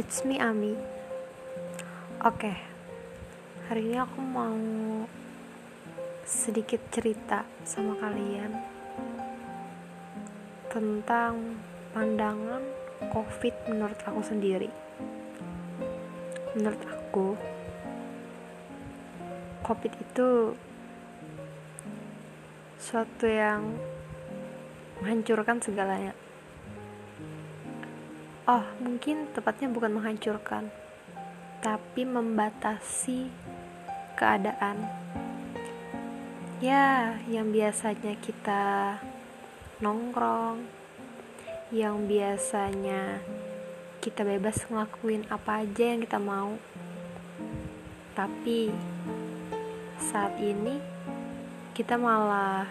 It's me Ami. Oke. Hari ini aku mau sedikit cerita sama kalian tentang pandangan COVID menurut aku sendiri. Menurut aku, COVID itu suatu yang menghancurkan segalanya oh mungkin tepatnya bukan menghancurkan tapi membatasi keadaan. Ya yang biasanya kita nongkrong yang biasanya kita bebas ngelakuin apa aja yang kita mau. Tapi saat ini kita malah